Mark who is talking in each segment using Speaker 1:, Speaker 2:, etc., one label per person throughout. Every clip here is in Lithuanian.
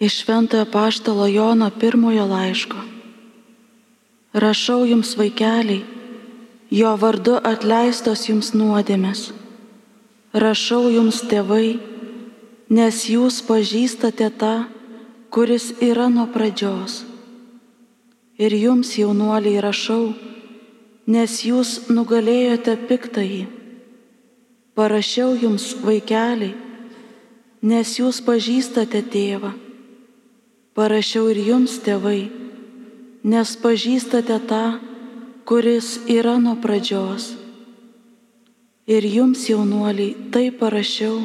Speaker 1: Iš Šventojo Paštalo Jono pirmojo laiško. Rašau jums vaikeliai, jo vardu atleistos jums nuodėmės. Rašau jums tėvai, nes jūs pažįstate tą, kuris yra nuo pradžios. Ir jums jaunuoliai rašau, nes jūs nugalėjote piktąjį. Parašiau jums vaikeliai, nes jūs pažįstate tėvą Parašiau ir jums, tėvai, nes pažįstate tą, kuris yra nuo pradžios. Ir jums, jaunuoliai, tai parašiau,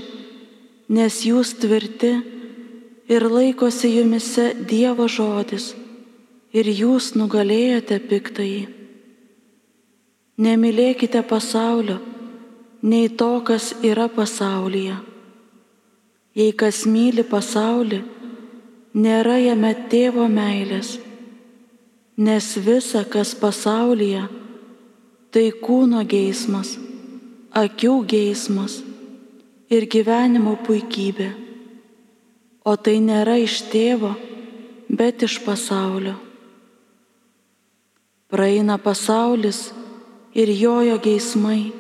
Speaker 1: nes jūs tvirti ir laikosi jumise Dievo žodis, ir jūs nugalėjote piktąjį. Nemylėkite pasaulio, nei to, kas yra pasaulyje. Jei kas myli pasaulį, nėra jame tėvo meilės, nes visa, kas pasaulyje, tai kūno geismas, akių geismas ir gyvenimo puikybė, o tai nėra iš tėvo, bet iš pasaulio. Praeina pasaulis ir jojo geismai,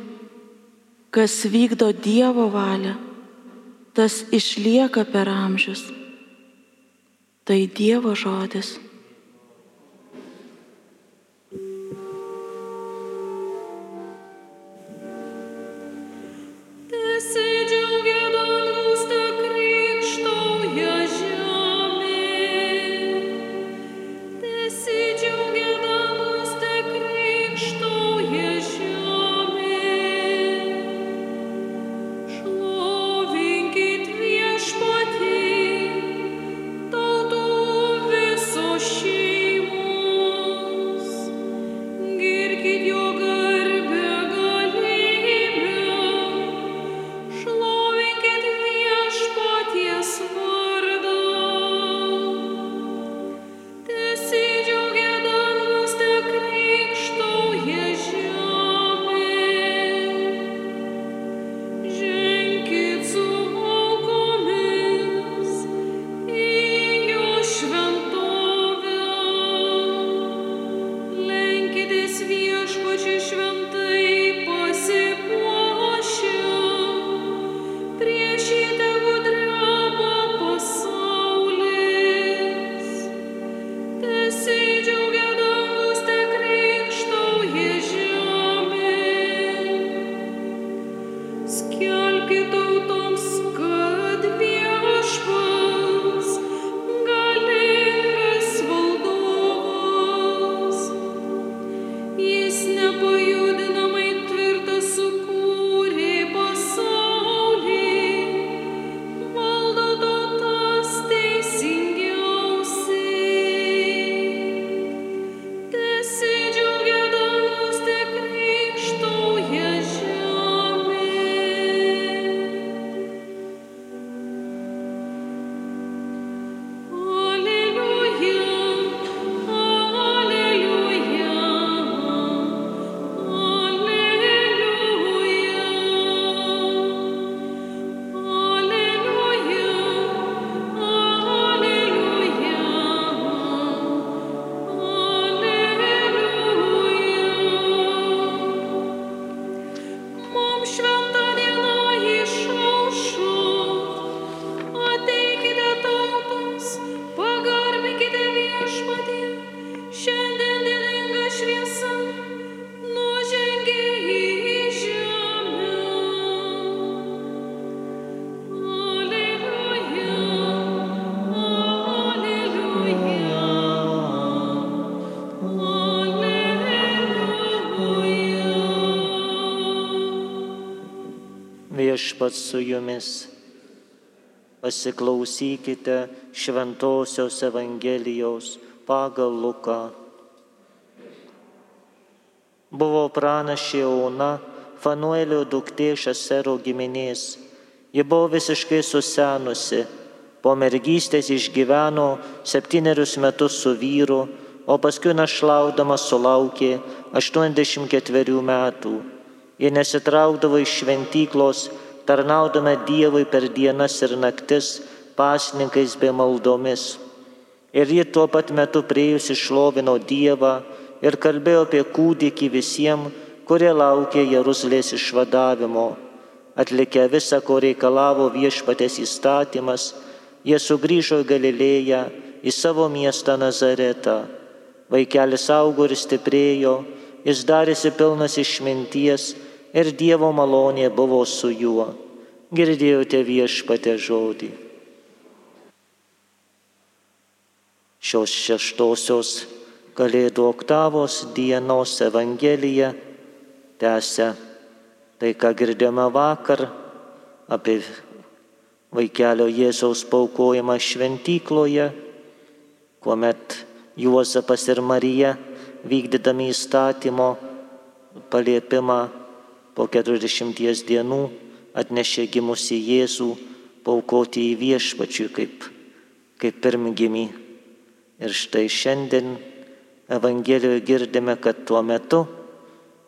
Speaker 1: kas vykdo Dievo valią, tas išlieka per amžius. Tai Dievo žodis.
Speaker 2: Viešpats su jumis. Pasiklausykite Šventojios Evangelijos pagal Luką. Buvo pranašė Ona, Fanuelio duktė Šasero giminės. Ji buvo visiškai susenusi. Po mergystės išgyveno septynerius metus su vyru, o paskui našlaudama sulaukė 84 metų. Ji nesitraukdavo iš šventyklos tarnaudama Dievui per dienas ir naktis, pasninkais bei maldomis. Ir ji tuo pat metu priejusi šlovino Dievą ir kalbėjo apie kūdikį visiems, kurie laukė Jeruzalės išvadavimo. Atlikę visą, ko reikalavo viešpatės įstatymas, jie sugrįžo į Galilėją, į savo miestą Nazaretą. Vaikelis augo ir stiprėjo, jis darėsi pilnas išminties ir Dievo malonė buvo su juo. Girdėjote viešpatę žodį. Šios šeštosios Kalėdų oktavos dienos Evangelija tęsia tai, ką girdėjome vakar apie vaikelio Jėzaus paukojimą šventykloje, kuomet Juozapas ir Marija vykdydami įstatymo paliepimą po 40 dienų atnešė gimusi Jėzų paukoti į viešpačių kaip, kaip pirmgimį. Ir štai šiandien Evangelijoje girdime, kad tuo metu,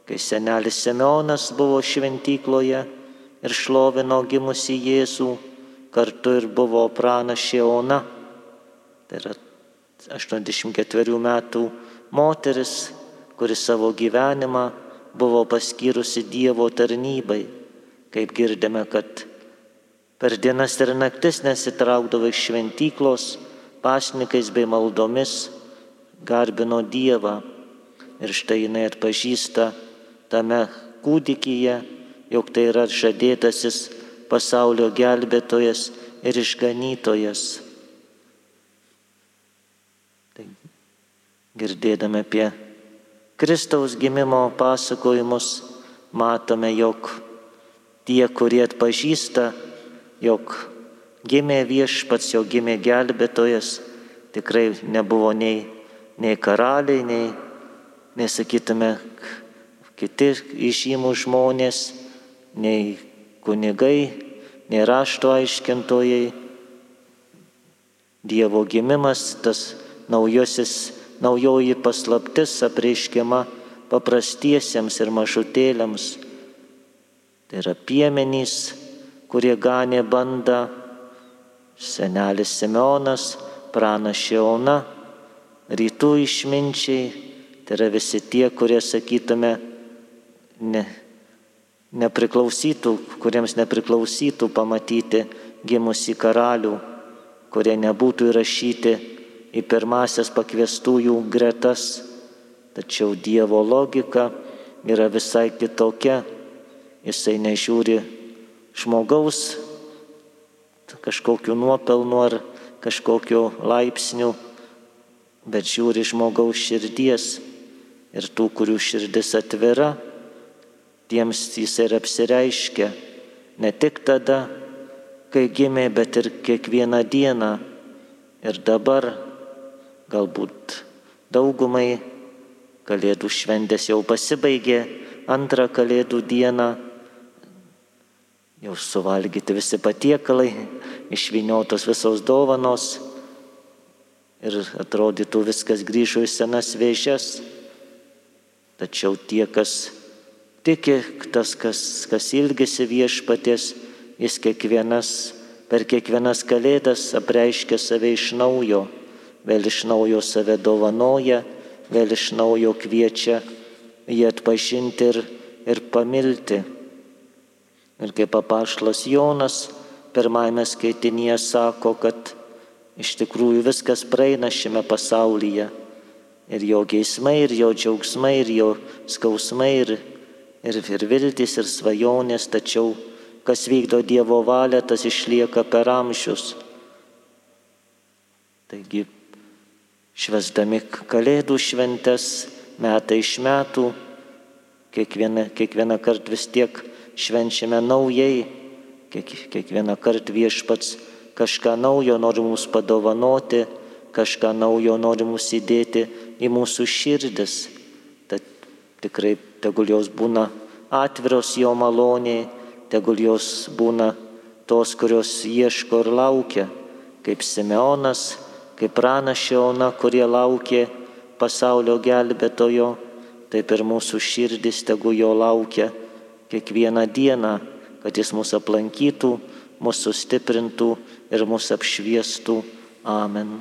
Speaker 2: kai senelis Simeonas buvo šventykloje ir šlovino gimusi Jėzų, kartu ir buvo pranašė Ona, tai yra 84 metų moteris, kuri savo gyvenimą buvo paskyrusi Dievo tarnybai, kaip girdime, kad per dienas ir naktis nesitraukdavo iš šventyklos, pasnikais bei maldomis garbino Dievą ir štai jinai atpažįsta tame kūdikyje, jog tai yra žadėtasis pasaulio gelbėtojas ir išganytojas. Tai girdėdami apie Kristaus gimimo pasakojimus, matome, jog tie, kurie atpažįsta, jog gimė viešpats, jo gimė gelbėtojas, tikrai nebuvo nei nei karaliai, nei, nesakytume, kiti išimų žmonės, nei kunigai, nei rašto aiškintojai. Dievo gimimas, tas naujosis, naujoji paslaptis apreiškiama paprastiesiems ir mažutėliams. Tai yra piemenys, kurie ganė bandą, senelis Simeonas, pranašė Ona rytų išminčiai, tai yra visi tie, kurie, sakytume, ne, nepriklausytų, kuriems nepriklausytų pamatyti gimusi karalių, kurie nebūtų įrašyti į pirmasias pakviestųjų gretas. Tačiau Dievo logika yra visai kitokia. Jisai nežiūri žmogaus kažkokiu nuopelnu ar kažkokiu laipsniu bet žiūri žmogaus širdies ir tų, kurių širdis atvira, tiems jis ir apsireiškia ne tik tada, kai gimė, bet ir kiekvieną dieną. Ir dabar galbūt daugumai Kalėdų šventės jau pasibaigė, antrą Kalėdų dieną jau suvalgyti visi patiekalai, išviniotos visos dovanos ir atrodytų viskas grįžo į senas vėžes. Tačiau tie, kas tiki, tas, kas, kas ilgisi viešpatės, jis kiekvienas, per kiekvienas kalėdas apreiškia save iš naujo, vėl iš naujo save dovanoja, vėl iš naujo kviečia jį atpažinti ir, ir pamilti. Ir kaip apašlas Jonas pirmajame skaitinėje sako, kad Iš tikrųjų viskas praeina šiame pasaulyje. Ir jo geismai, ir jo džiaugsmai, ir jo skausmai, ir, ir, ir viltis, ir svajonės, tačiau kas vykdo Dievo valią, tas išlieka per amžius. Taigi, švesdami Kalėdų šventes metai iš metų, kiekvieną, kiekvieną kartą vis tiek švenčiame naujai, kiek, kiekvieną kartą viešpats kažką naujo nori mums padovanoti, kažką naujo nori mums įdėti į mūsų širdis. Tad tikrai tegul jos būna atviros jo maloniai, tegul jos būna tos, kurios ieško ir laukia, kaip Simeonas, kaip pranašė Ona, kurie laukė pasaulio gelbėtojo, taip ir mūsų širdis tegu jo laukia kiekvieną dieną, kad jis mūsų aplankytų, mūsų stiprintų ir mus apšviestų. Amen.